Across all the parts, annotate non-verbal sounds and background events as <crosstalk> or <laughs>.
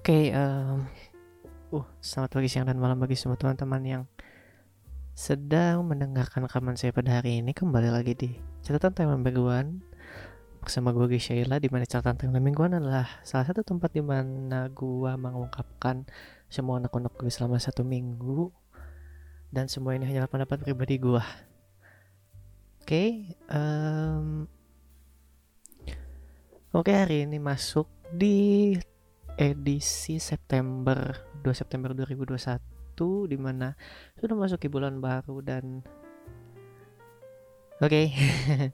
Oke, um, uh, selamat pagi, siang, dan malam bagi semua teman-teman yang sedang mendengarkan rekaman saya pada hari ini. Kembali lagi di catatan timeline mingguan bersama gue Sheila di mana catatan timeline mingguan adalah salah satu tempat di mana gue mengungkapkan semua anak-anak gue selama satu minggu dan semua ini hanyalah pendapat pribadi gue. Oke, okay, um, oke okay, hari ini masuk di edisi September 2 September 2021 di mana sudah masuk ke bulan baru dan oke. Okay. <laughs>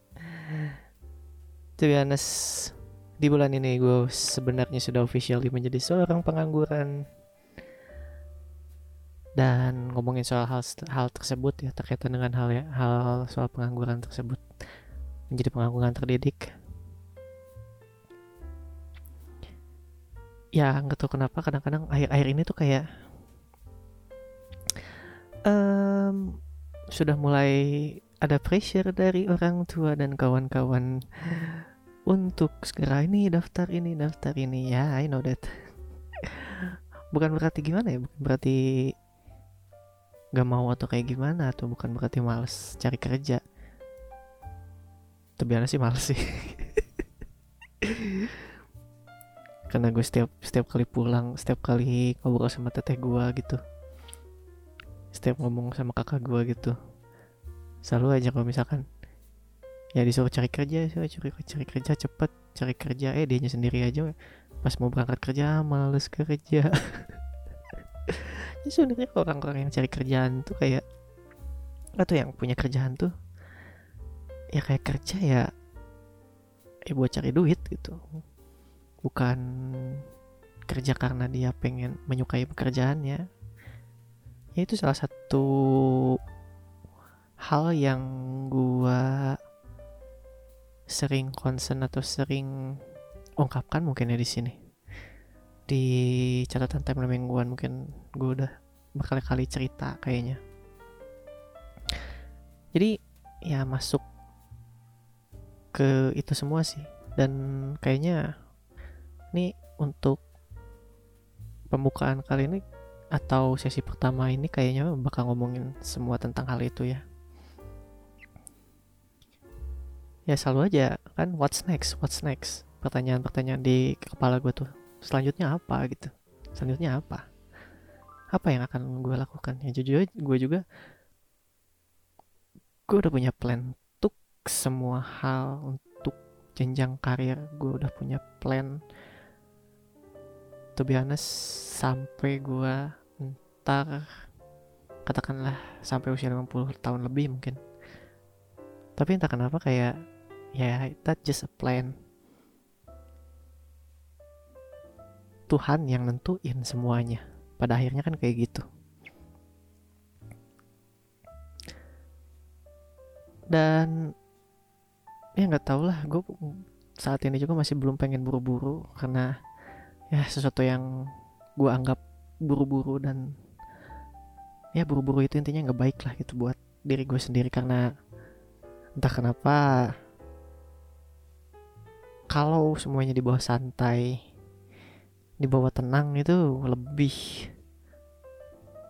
to be honest di bulan ini gue sebenarnya sudah officially menjadi seorang pengangguran. Dan ngomongin soal hal hal tersebut ya terkaitan dengan hal ya hal soal pengangguran tersebut. Menjadi pengangguran terdidik ya nggak tahu kenapa kadang-kadang akhir-akhir ini tuh kayak um, sudah mulai ada pressure dari orang tua dan kawan-kawan untuk segera ini daftar ini daftar ini. Ya I know that. Bukan berarti gimana ya? Bukan berarti gak mau atau kayak gimana atau bukan berarti males cari kerja. Tapi sih males sih <laughs> karena gue setiap setiap kali pulang setiap kali ngobrol sama teteh gue gitu. Setiap ngomong sama kakak gue gitu. Selalu aja kalau misalkan ya disuruh cari kerja disuruh cari, cari kerja cepet cari kerja eh dianya sendiri aja pas mau berangkat kerja males kerja. <laughs> Ya sebenarnya orang-orang yang cari kerjaan tuh kayak atau yang punya kerjaan tuh ya kayak kerja ya eh buat cari duit gitu bukan kerja karena dia pengen menyukai pekerjaannya. Ya itu salah satu hal yang gua sering concern atau sering ungkapkan mungkin ya di sini. Di catatan timeline mingguan mungkin gue udah berkali-kali cerita kayaknya. Jadi ya masuk ke itu semua sih. Dan kayaknya ini untuk pembukaan kali ini atau sesi pertama ini kayaknya bakal ngomongin semua tentang hal itu ya. Ya selalu aja kan what's next, what's next. Pertanyaan-pertanyaan di kepala gue tuh. Selanjutnya apa gitu. Selanjutnya apa? Apa yang akan gue lakukan? Ya jujur gue juga gue udah punya plan untuk semua hal untuk jenjang karir gue udah punya plan to be honest sampai gue ntar katakanlah sampai usia 50 tahun lebih mungkin. Tapi entah kenapa kayak ya that just a plan. Tuhan yang nentuin semuanya. Pada akhirnya kan kayak gitu. Dan ya nggak tau lah gue saat ini juga masih belum pengen buru-buru karena ya sesuatu yang gue anggap buru-buru dan ya buru-buru itu intinya nggak baik lah gitu buat diri gue sendiri karena entah kenapa kalau semuanya dibawa santai dibawa tenang itu lebih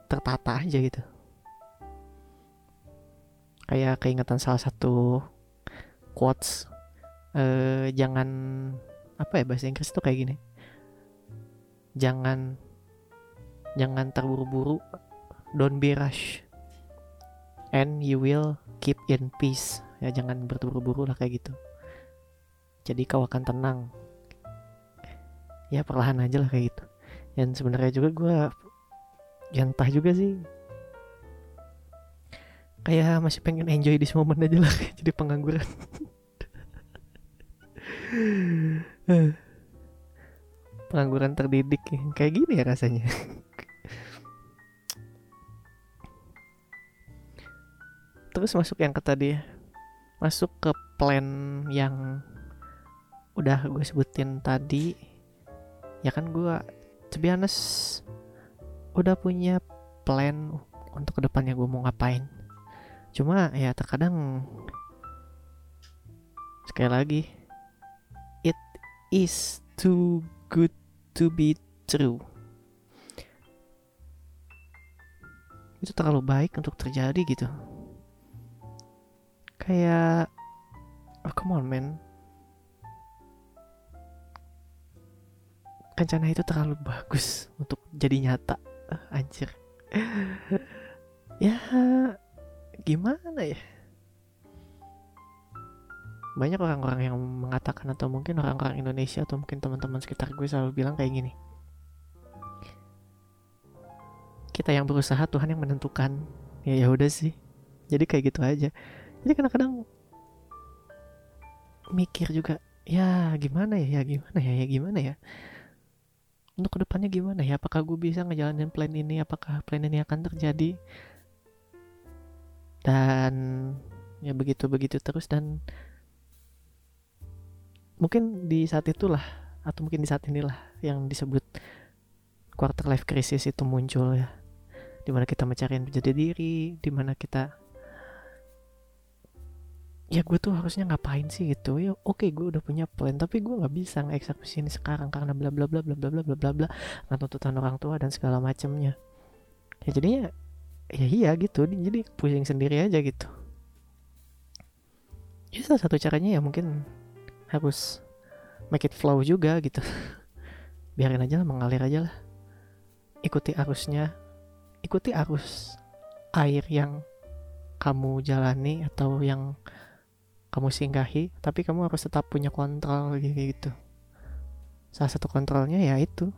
tertata aja gitu. Kayak keingetan salah satu quotes eh, jangan apa ya bahasa Inggris tuh kayak gini jangan jangan terburu-buru. Don't be rush. And you will keep in peace. Ya jangan berburu-buru lah kayak gitu. Jadi kau akan tenang. Ya perlahan aja lah kayak gitu. Dan sebenarnya juga gue yang entah juga sih. Kayak masih pengen enjoy di momen aja lah. <laughs> Jadi pengangguran <laughs> pengangguran terdidik kayak gini ya rasanya. Terus masuk yang ke tadi masuk ke plan yang udah gue sebutin tadi. Ya kan gue to be honest udah punya plan untuk ke depannya gue mau ngapain. Cuma ya terkadang sekali lagi it is too good to be true. Itu terlalu baik untuk terjadi gitu. Kayak oh come on man. Rencana itu terlalu bagus <laughs> untuk jadi nyata. Uh, anjir. <laughs> Ya gimana ya banyak orang-orang yang mengatakan atau mungkin orang-orang Indonesia atau mungkin teman-teman sekitar gue selalu bilang kayak gini. Kita yang berusaha Tuhan yang menentukan. Ya ya udah sih. Jadi kayak gitu aja. Jadi kadang-kadang mikir juga ya gimana ya? Ya gimana ya? Ya gimana ya? Untuk ke depannya gimana ya? Apakah gue bisa ngejalanin plan ini? Apakah plan ini akan terjadi? Dan ya begitu begitu terus dan mungkin di saat itulah atau mungkin di saat inilah yang disebut quarter life crisis itu muncul ya. Di mana kita mencari menjadi diri di mana kita ya gue tuh harusnya ngapain sih gitu? Ya oke okay, gue udah punya plan tapi gue nggak bisa ngeksekusi ini sekarang karena bla bla bla bla bla bla bla bla bla nggak tuntutan orang tua dan segala macamnya ya jadinya ya iya gitu jadi pusing sendiri aja gitu. Ya salah satu caranya ya mungkin harus make it flow juga gitu. <laughs> Biarin aja lah mengalir aja lah. Ikuti arusnya. Ikuti arus air yang kamu jalani atau yang kamu singgahi tapi kamu harus tetap punya kontrol gitu. Salah satu kontrolnya ya itu.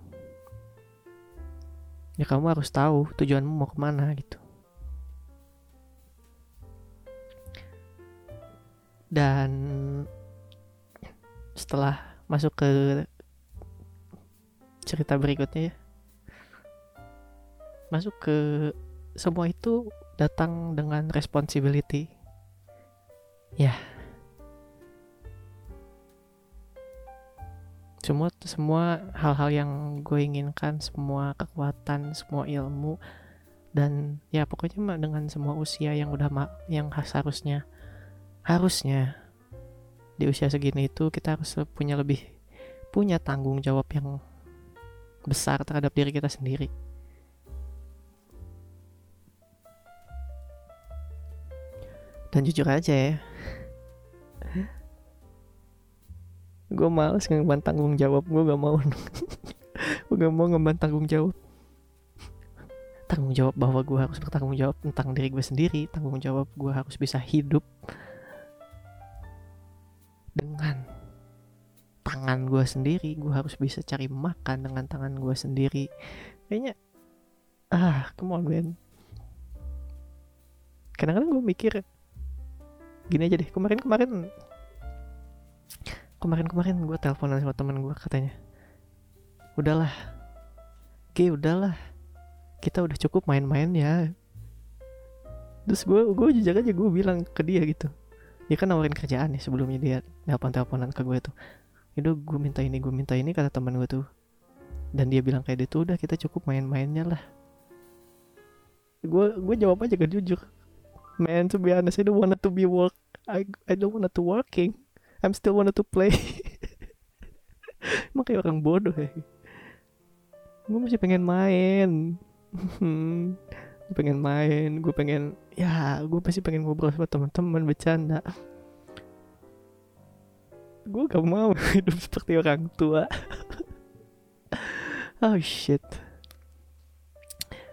Ya kamu harus tahu tujuanmu mau ke mana gitu. Dan setelah masuk ke cerita berikutnya ya masuk ke semua itu datang dengan responsibility. Ya. Semua semua hal-hal yang gue inginkan, semua kekuatan, semua ilmu dan ya pokoknya dengan semua usia yang udah yang harusnya harusnya di usia segini itu kita harus punya lebih punya tanggung jawab yang besar terhadap diri kita sendiri. dan jujur aja ya <laughs> gue males ngemban tanggung jawab gue gak mau <laughs> gue gak mau ngemban tanggung jawab tanggung jawab bahwa gue harus bertanggung jawab tentang diri gue sendiri tanggung jawab gue harus bisa hidup dengan tangan gue sendiri gue harus bisa cari makan dengan tangan gue sendiri. Kayaknya ah come on man. Kadang-kadang gue mikir gini aja deh kemarin kemarin kemarin kemarin gue teleponan sama teman gue katanya udahlah oke udahlah kita udah cukup main-main ya. Terus gue gue jujur aja gue bilang ke dia gitu dia kan nawarin kerjaan ya sebelumnya dia telepon teleponan ke gue tuh. Itu gue minta ini gue minta ini kata teman gue tuh. Dan dia bilang kayak gitu udah kita cukup main-mainnya lah. Gue gue jawab aja gak jujur. Man to be honest I don't want to be work I I don't want to working. I'm still wanted to play. <laughs> Emang kayak orang bodoh ya. Gue masih pengen main. <laughs> Gue pengen main gue pengen ya gue pasti pengen ngobrol sama teman-teman bercanda gue gak mau <laughs> hidup seperti orang tua. <laughs> Oh shit.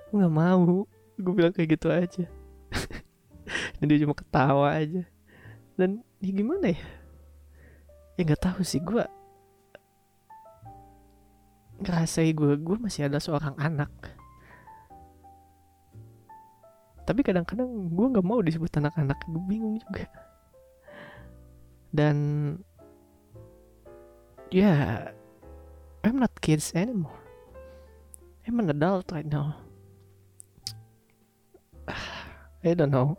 Gue gak mau. Gue bilang kayak gitu aja. <laughs> Dan dia cuma ketawa aja. Dan ya gimana ya? Ya nggak tahu sih gue ngerasa gue gue masih ada seorang anak. Tapi kadang-kadang gue nggak mau disebut anak-anak gue bingung juga. Dan yeah, I'm not kids anymore. I'm an adult right now. <sighs> I don't know.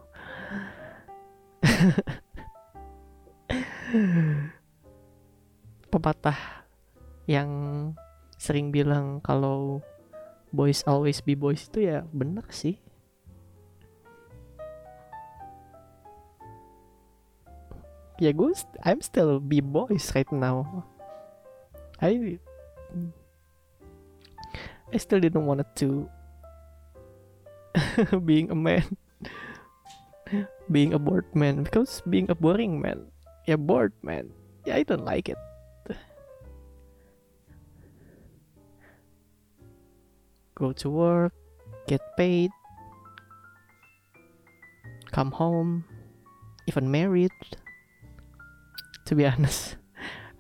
<laughs> Pepatah yang sering bilang kalau boys always be boys itu ya bener sih. Ya gue I'm still be boys right now I I still didn't want to <laughs> being a man. <laughs> Being a bored man. Because being a boring man yeah bored man yeah I don't like it. Go to work get paid come home even married to be honest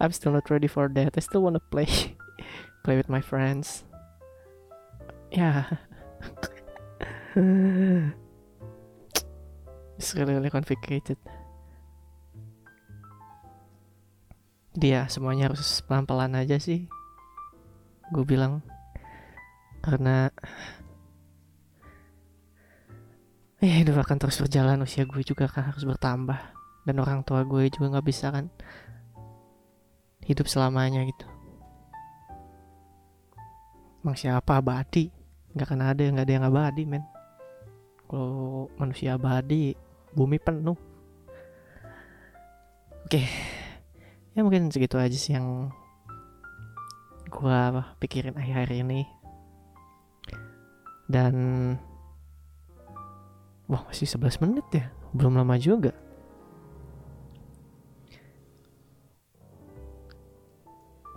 I'm still not ready for that. I still wanna play. <laughs> Play with my friends. Yeah. <laughs> It's really really complicated. Dia semuanya harus pelan-pelan aja sih. Gue bilang. Karena ya hidup akan terus berjalan usia gue juga kan harus bertambah. Dan orang tua gue juga nggak bisa kan hidup selamanya gitu. Emang siapa abadi? Nggak akan ada nggak ada yang abadi men. Kalau manusia abadi bumi penuh. Oke. Ya mungkin segitu aja sih yang gua pikirin akhir-akhir ini. Dan wah masih 11 menit ya. Belum lama juga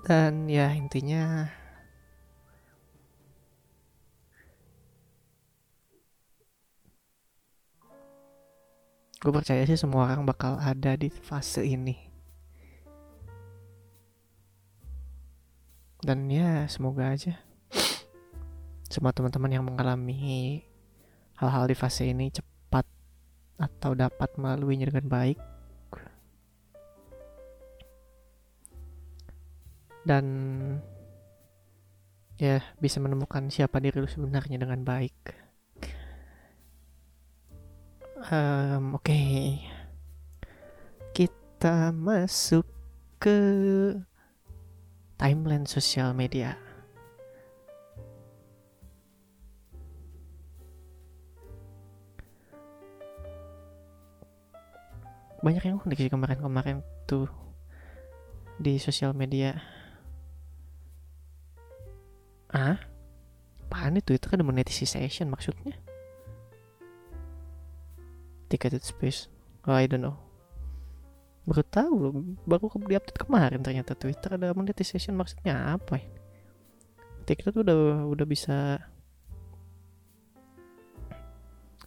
dan ya intinya. Gue percaya sih semua orang bakal ada di fase ini. Dan ya semoga aja semua teman-teman yang mengalami hal-hal di fase ini cepat atau dapat melaluinya dengan baik dan ya bisa menemukan siapa diri lu sebenarnya dengan baik. Um, oke. Okay. kita masuk ke timeline sosial media. Banyak yang unik sih kemarin-kemarin tuh di sosial media ah apaan itu? Itu kan monetization maksudnya. Ticketed space. Oh I don't know. Baru tahu baru di update kemarin ternyata Twitter ada monetization maksudnya apa ya? TikTok udah udah bisa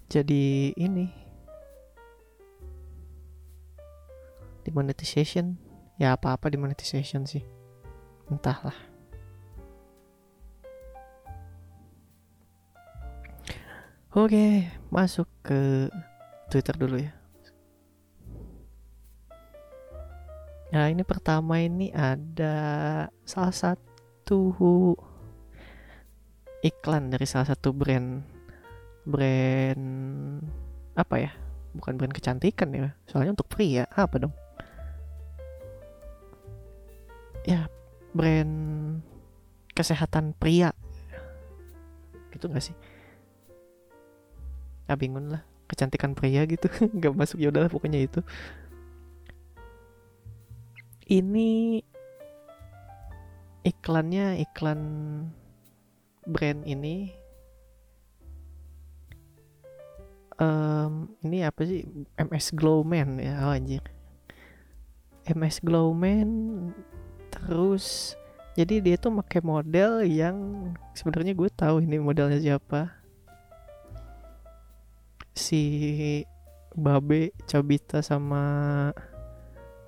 jadi ini. Di monetization. Ya apa-apa di monetization sih. Entahlah Oke, masuk ke Twitter dulu ya. Nah ini pertama ini ada salah satu iklan dari salah satu brand brand apa ya? Bukan brand kecantikan ya, soalnya untuk pria apa dong? Ya brand kesehatan pria gitu gak sih? Ah bingung lah. Kecantikan pria gitu. <laughs> Nggak masuk ya udahlah pokoknya itu. Ini iklannya iklan brand ini. Um, ini apa sih? MS Glowman ya. Oh, anjir MS Glowman terus jadi dia tuh pakai model yang sebenarnya gue tahu ini modelnya siapa si Babe, Cobita sama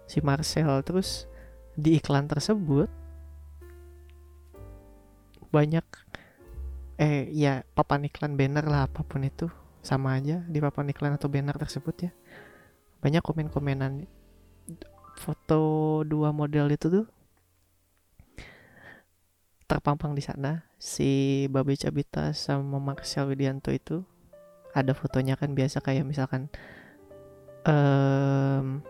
si Marcel terus di iklan tersebut banyak eh ya papan iklan banner lah apa pun itu. Sama aja di papan iklan atau banner tersebut ya. Banyak komen-komenan. Foto dua model itu tuh terpampang di sana. Si Babe Cabita sama Marcel Widianto itu ada fotonya kan biasa kayak misalkan um,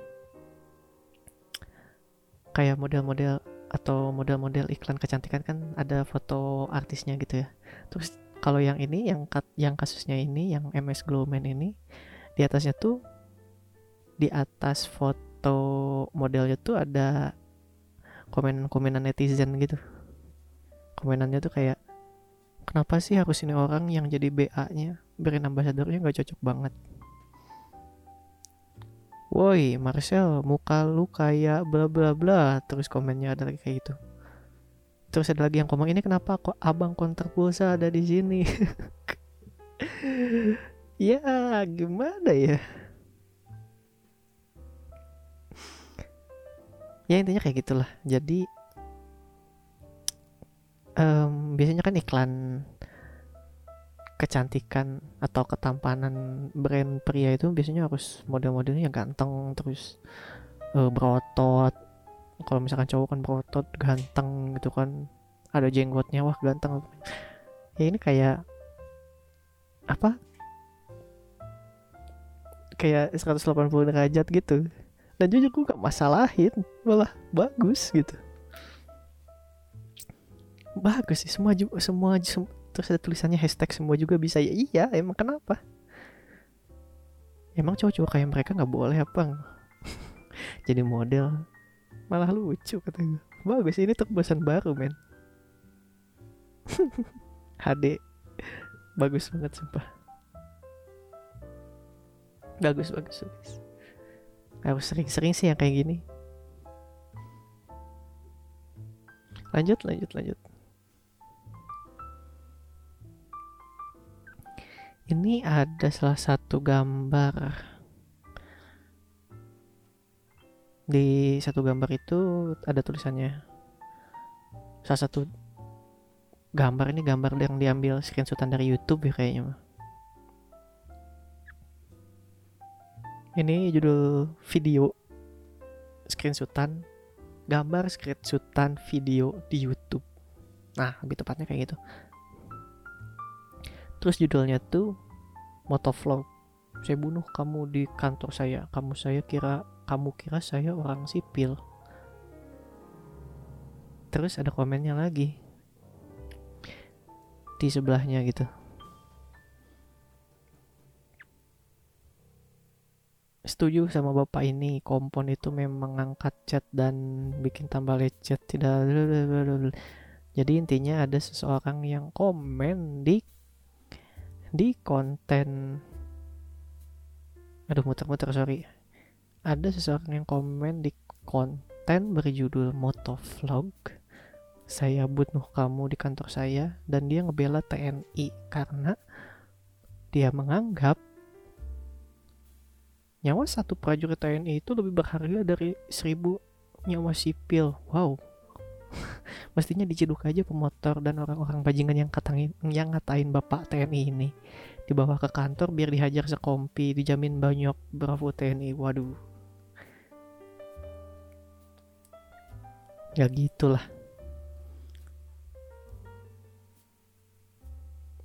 kayak model-model atau model-model iklan kecantikan kan ada foto artisnya gitu ya. Terus kalau yang ini yang yang kasusnya ini yang MS Glowman ini di atasnya tuh di atas foto modelnya tuh ada komen-komenan netizen gitu. Komenannya tuh kayak kenapa sih harus ini orang yang jadi BA-nya brand ambassadornya nggak cocok banget. Woi Marcel muka lu kayak bla bla bla. Terus komennya ada lagi kayak gitu. Terus ada lagi yang komen ini kenapa kok abang konter pulsa ada di sini? <laughs> Ya gimana ya? Ya intinya kayak gitulah. Jadi um, biasanya kan iklan kecantikan atau ketampanan brand pria itu biasanya harus model-modelnya yang ganteng terus uh, berotot. Kalau misalkan cowok kan berotot ganteng gitu kan. Ada jenggotnya wah ganteng. Ya ini kayak apa? Kayak 180 derajat gitu. Dan jujur gue gak masalahin malah bagus gitu. Bagus sih semua juga semua terus ada tulisannya hashtag semua juga bisa. Ya iya emang kenapa? Emang cowok-cowok kayak mereka nggak boleh apa? <laughs> Jadi model. Malah lucu kata gue bagus ini terobosan baru men. <laughs> HD bagus banget sumpah. Bagus bagus bagus. Harus sering-sering sih yang kayak gini. Lanjut lanjut lanjut ini ada salah satu gambar. Di satu gambar itu ada tulisannya. Salah satu gambar ini gambar yang diambil screenshotan dari YouTube ya kayaknya ini judul video screenshotan gambar screenshotan video di YouTube. Nah lebih tepatnya kayak gitu terus judulnya tuh motovlog. Saya bunuh kamu di kantor saya. Kamu saya kira kamu kira saya orang sipil. Terus ada komennya lagi. Di sebelahnya gitu. Setuju sama bapak ini. Kompon itu memang ngangkat chat dan bikin tambah lecet. Tidak jadi intinya ada seseorang yang komen di di konten aduh muter-muter sorry. Ada seseorang yang komen di konten berjudul motovlog saya bunuh kamu di kantor saya dan dia ngebela TNI karena dia menganggap nyawa satu prajurit TNI itu lebih berharga dari seribu nyawa sipil. Wow <laughs> mestinya diciduk aja pemotor dan orang-orang bajingan yang katangin yang ngatain bapak TNI ini. Dibawa ke kantor biar dihajar sekompi dijamin banyak bravo TNI waduh. Ya gitulah.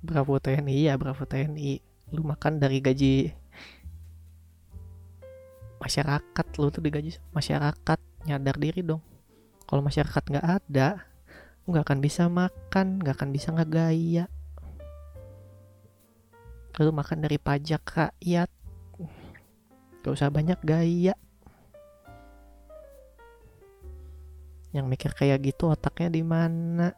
Bravo TNI ya bravo TNI lu makan dari gaji masyarakat lu tuh digaji masyarakat nyadar diri dong kalau masyarakat nggak ada nggak akan bisa makan nggak akan bisa ngegaya. Lalu makan dari pajak rakyat. Gak usah banyak gaya. Yang mikir kayak gitu otaknya di mana?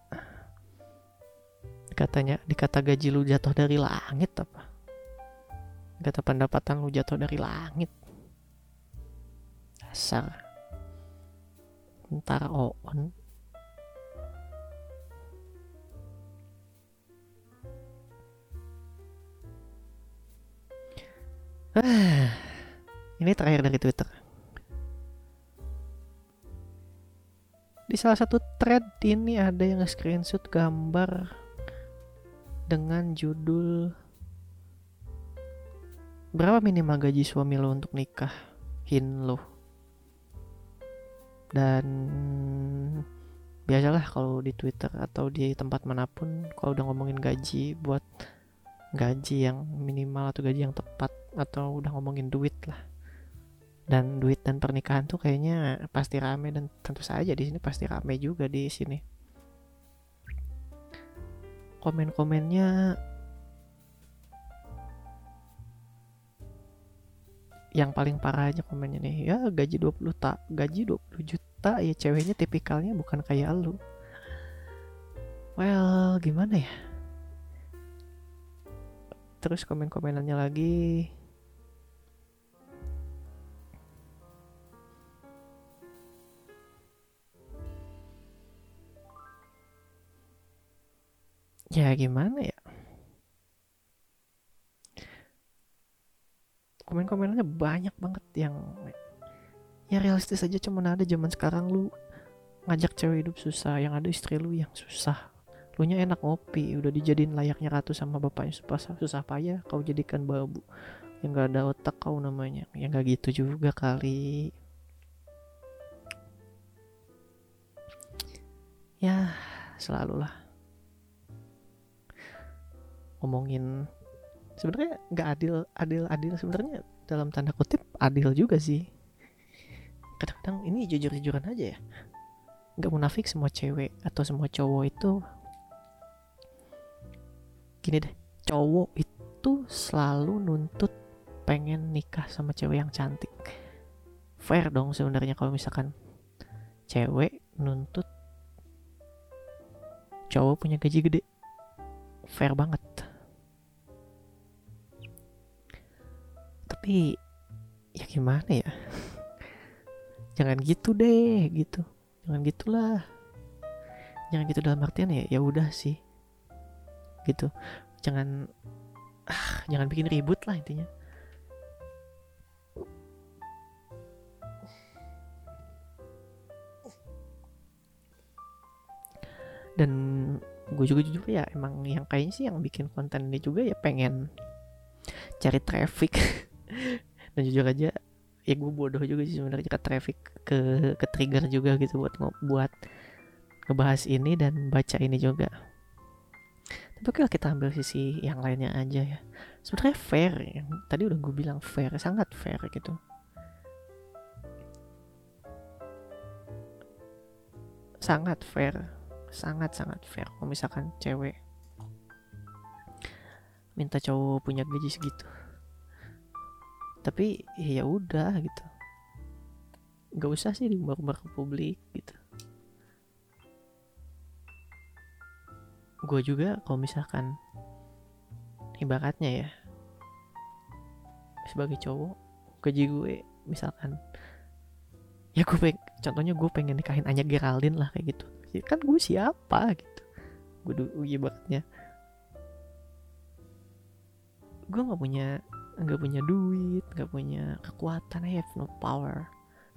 Katanya dikata gaji lu jatuh dari langit apa? Kata pendapatan lu jatuh dari langit. Dasar ntar on <sighs> ini terakhir dari Twitter. Di salah satu thread ini ada yang screenshot gambar dengan judul Berapa minimal gaji suami lo untuk nikah? Hin lo dan biasalah kalau di Twitter atau di tempat mana pun kalau udah ngomongin gaji buat gaji yang minimal atau gaji yang tepat atau udah ngomongin duit lah. Dan duit dan pernikahan tuh kayaknya pasti rame dan tentu saja di sini pasti rame juga di sini. Komen-komennya yang paling parah aja komennya nih. Ya gaji 20 tak gaji 20 juta ya ceweknya tipikalnya bukan kayak lu. Well gimana ya? Terus komen-komenannya lagi. Ya gimana ya komen-komenannya banyak banget yang ya realistis aja cuman ada zaman sekarang lu ngajak cewek hidup susah yang ada istri lu yang susah. Lu nya enak ngopi udah dijadiin layaknya ratu sama bapaknya susah, susah payah kau jadikan babu. Yang gak ada otak kau namanya yang gak gitu juga kali. Ya selalu lah. Ngomongin sebenarnya nggak adil adil adil sebenarnya. Dalam tanda kutip adil juga sih. Kadang-kadang ini jujur-jujuran aja ya. Nggak munafik semua cewek atau semua cowok itu. Gini deh cowok itu selalu nuntut pengen nikah sama cewek yang cantik. Fair dong sebenarnya kalau misalkan cewek nuntut cowok punya gaji gede. Fair banget tapi ya gimana ya? <laughs> Jangan gitu deh gitu. Jangan gitulah. Jangan gitu dalam artian ya ya udah sih. Gitu. Jangan ah, jangan bikin ribut lah intinya. Dan gue juga jujur ya emang yang kayaknya sih yang bikin konten ini juga ya pengen cari traffic <laughs> dan jujur aja ya gue bodoh juga sih sebenarnya ke traffic ke ke trigger juga gitu buat buat ngebahas ini dan baca ini juga. Tapi oke kita ambil sisi yang lainnya aja ya. Sebenarnya fair ya. tadi udah gue bilang fair sangat fair gitu. Sangat fair. Sangat sangat fair. Kalau misalkan cewek minta cowok punya gaji segitu tapi ya udah gitu. Nggak usah sih diumbar-umbar ke publik gitu. Gue juga kalau misalkan ibaratnya ya sebagai cowok gaji gue misalkan ya gue pengen contohnya gue pengen nikahin Anya Geraldine lah kayak gitu. Ya kan gue siapa gitu. Gue dulu ibaratnya. Gue nggak punya nggak punya duit nggak punya kekuatan I have no power.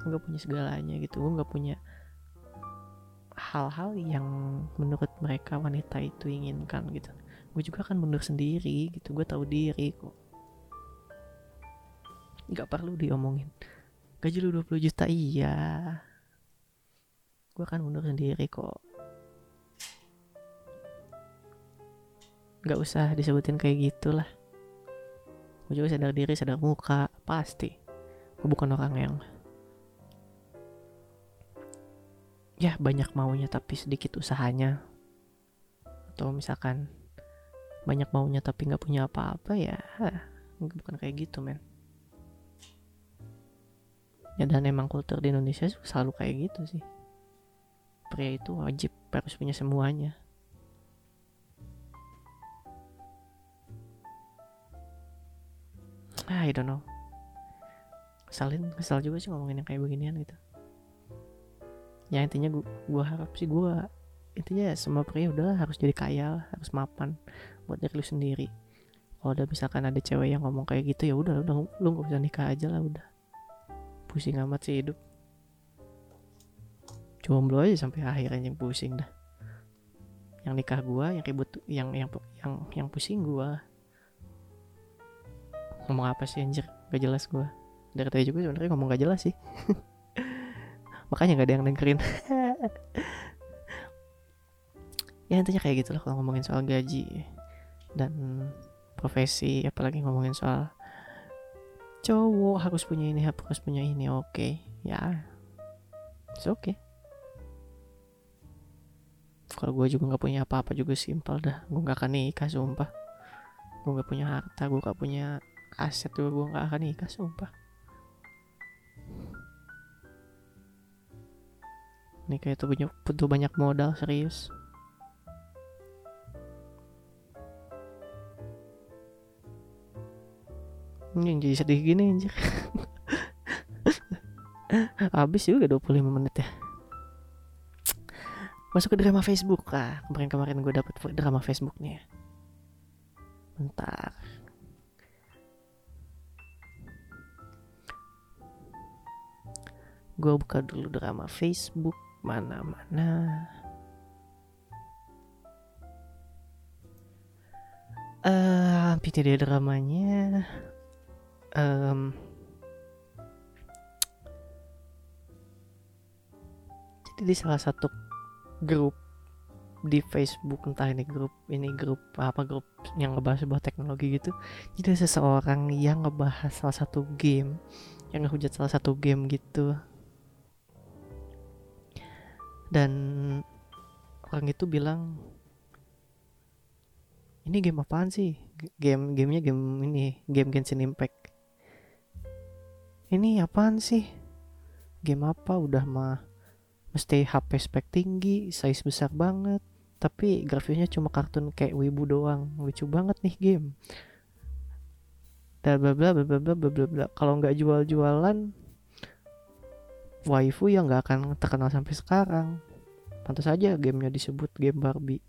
Nggak punya segalanya gitu. Gue nggak punya hal-hal yang menurut mereka wanita itu inginkan gitu. Gue juga akan mundur sendiri gitu. Gue tahu diri kok. Nggak perlu diomongin. Gaji lu 20 juta iya. Gue akan mundur sendiri kok. Nggak usah disebutin kayak gitulah gue juga sadar diri sadar muka pasti. Gue bukan orang yang ya banyak maunya tapi sedikit usahanya. Atau misalkan banyak maunya tapi nggak punya apa-apa ya bukan kayak gitu men. Ya dan emang kultur di Indonesia selalu kayak gitu sih. Pria itu wajib harus punya semuanya I don't know. Kesalin kesal juga sih ngomongin yang kayak beginian gitu. Ya intinya gua, gua harap sih gua intinya ya semua pria udah harus jadi kaya harus mapan buat diri lu sendiri. Kalau udah misalkan ada cewek yang ngomong kayak gitu ya udah udah lu gak usah nikah aja lah udah. Pusing amat sih hidup. Jomblo aja sampai akhirnya yang pusing dah. Yang nikah gua yang ribut yang yang yang yang pusing gua ngomong apa sih anjir? Gak jelas gue dari tadi juga sebenarnya ngomong gak jelas sih. <laughs> Makanya gak ada yang dengerin. <laughs> Ya intinya kayak gitu lah kalau ngomongin soal gaji dan profesi apalagi ngomongin soal cowok harus punya ini harus punya ini oke. Okay. ya it's okay. Kalau gue juga nggak punya apa-apa juga simpel dah. Gue nggak akan nikah sumpah. Gue nggak punya harta gue nggak punya aset juga gue gak akan nikah sumpah. Nikah itu punya butuh banyak modal serius. Ini jadi sedih gini anjir. <laughs> Habis juga 25 menit ya. Masuk ke drama Facebook ah. Kemarin-kemarin gue dapet drama Facebook nih bentar gue buka dulu drama Facebook mana-mana. Uh, dia dramanya. Um, jadi di salah satu grup di Facebook entah ini grup ini grup apa grup yang ngebahas sebuah teknologi gitu jadi seseorang yang ngebahas salah satu game yang ngehujat salah satu game gitu dan orang itu bilang ini game apaan sih? Game gamenya game ini game Genshin Impact. Ini apaan sih? Game apa? Udah mah mesti HP spek tinggi size besar banget. Tapi grafisnya cuma kartun kayak wibu doang. Lucu banget nih game. Bla bla bla bla bla bla bla kalau nggak jual jualan waifu yang nggak akan terkenal sampai sekarang. Pantas saja gamenya disebut game Barbie.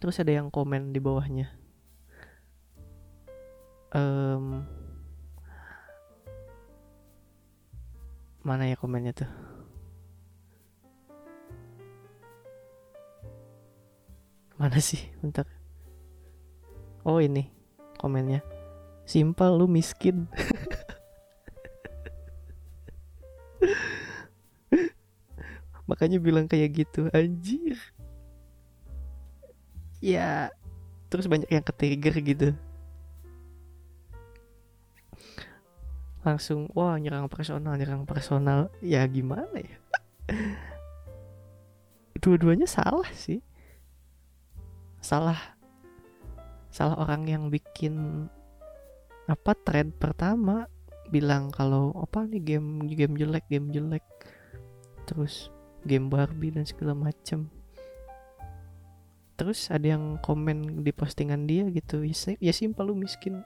Terus ada yang komen di bawahnya. Um, mana ya komennya tuh? Mana sih? Bentar. Oh ini komennya. Simpel lu miskin <laughs> makanya bilang kayak gitu anjir. Ya. Terus banyak yang ketrigger gitu. Langsung wah nyerang personal nyerang personal. Ya gimana ya? <laughs> Dua-duanya salah sih. Salah. Salah orang yang bikin apa trend pertama. Bilang kalau apa nih game game jelek game jelek. Terus game Barbie dan segala macem. Terus ada yang komen di postingan dia gitu ya, ya simpel lu miskin.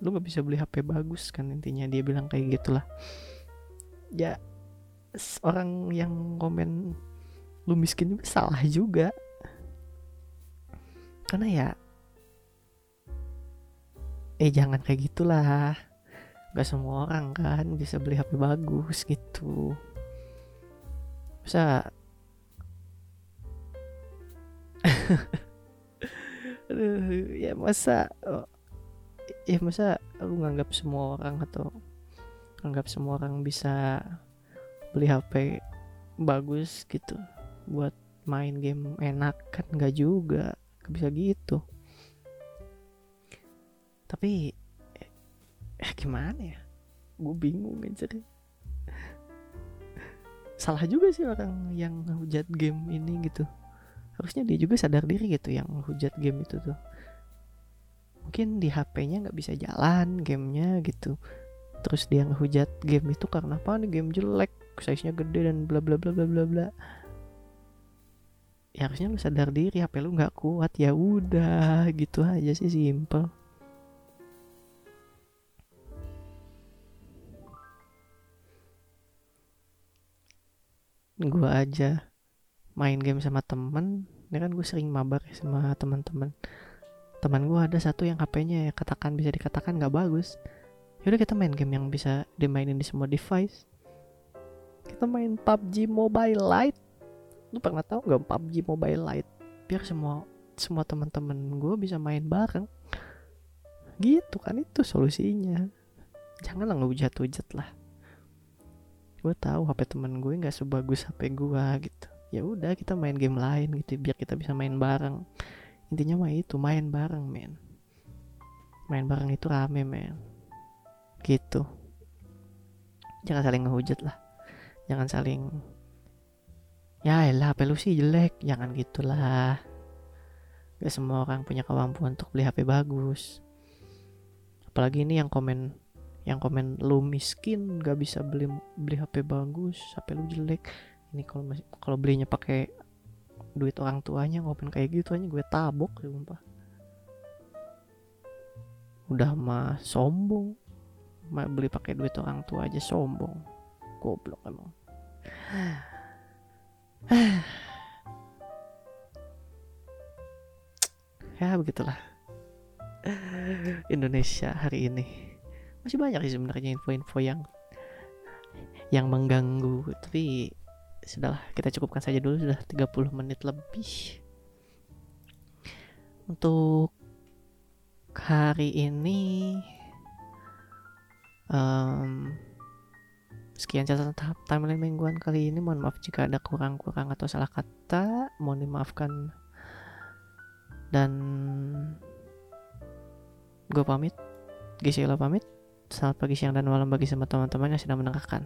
Lu nggak bisa beli HP bagus kan intinya dia bilang kayak gitulah. Ya orang yang komen lu miskin juga salah juga. Karena ya eh jangan kayak gitulah. Gak semua orang kan bisa beli HP bagus gitu Masa <laughs> Aduh, ya masa ya masa lu nganggap semua orang atau anggap semua orang bisa beli HP bagus gitu buat main game enak kan nggak juga gak bisa gitu. Tapi eh, gimana ya? Gue bingung aja deh salah juga sih orang yang hujat game ini gitu. Harusnya dia juga sadar diri gitu yang hujat game itu tuh. Mungkin di HP-nya nggak bisa jalan gamenya gitu. Terus dia ngehujat game itu karena apa? Nih game jelek size-nya gede dan bla bla bla bla bla bla. Ya harusnya lu sadar diri HP lu nggak kuat ya udah gitu aja sih simple gua aja main game sama temen. Ini kan gue sering mabar ya sama teman-teman teman gue ada satu yang HP-nya ya katakan bisa dikatakan nggak bagus. Yaudah kita main game yang bisa dimainin di semua device. Kita main PUBG Mobile Lite. Lu pernah tahu nggak PUBG Mobile Lite? Biar semua semua teman-teman gue bisa main bareng. Gitu kan itu solusinya. Janganlah ngehujat-hujat lah gue tahu HP temen gue nggak sebagus HP gue gitu. Ya udah kita main game lain gitu biar kita bisa main bareng. Intinya mah itu main bareng men. Main bareng itu rame men. Gitu. Jangan saling ngehujat lah. Jangan saling ya elah HP lu sih jelek. Jangan gitulah gak semua orang punya kemampuan untuk beli HP bagus. Apalagi ini yang komen yang komen lu miskin gak bisa beli beli HP bagus HP lu jelek. Ini kalau kalau belinya pakai duit orang tuanya ngopen kayak gitu aja gue tabok sumpah. Udah mah sombong. Mah beli pakai duit orang tua aja sombong. Goblok emang. <sighs> Ya begitulah. Indonesia hari ini masih banyak sih sebenarnya info-info yang yang mengganggu. Tapi sudahlah kita cukupkan saja dulu. Sudah 30 menit lebih. Untuk hari ini um, sekian catatan tahap timeline mingguan kali ini. Mohon maaf jika ada kurang-kurang atau salah kata. Mohon dimaafkan. Dan gue pamit. Gisela pamit selamat pagi siang dan malam bagi semua teman-teman yang sedang mendengarkan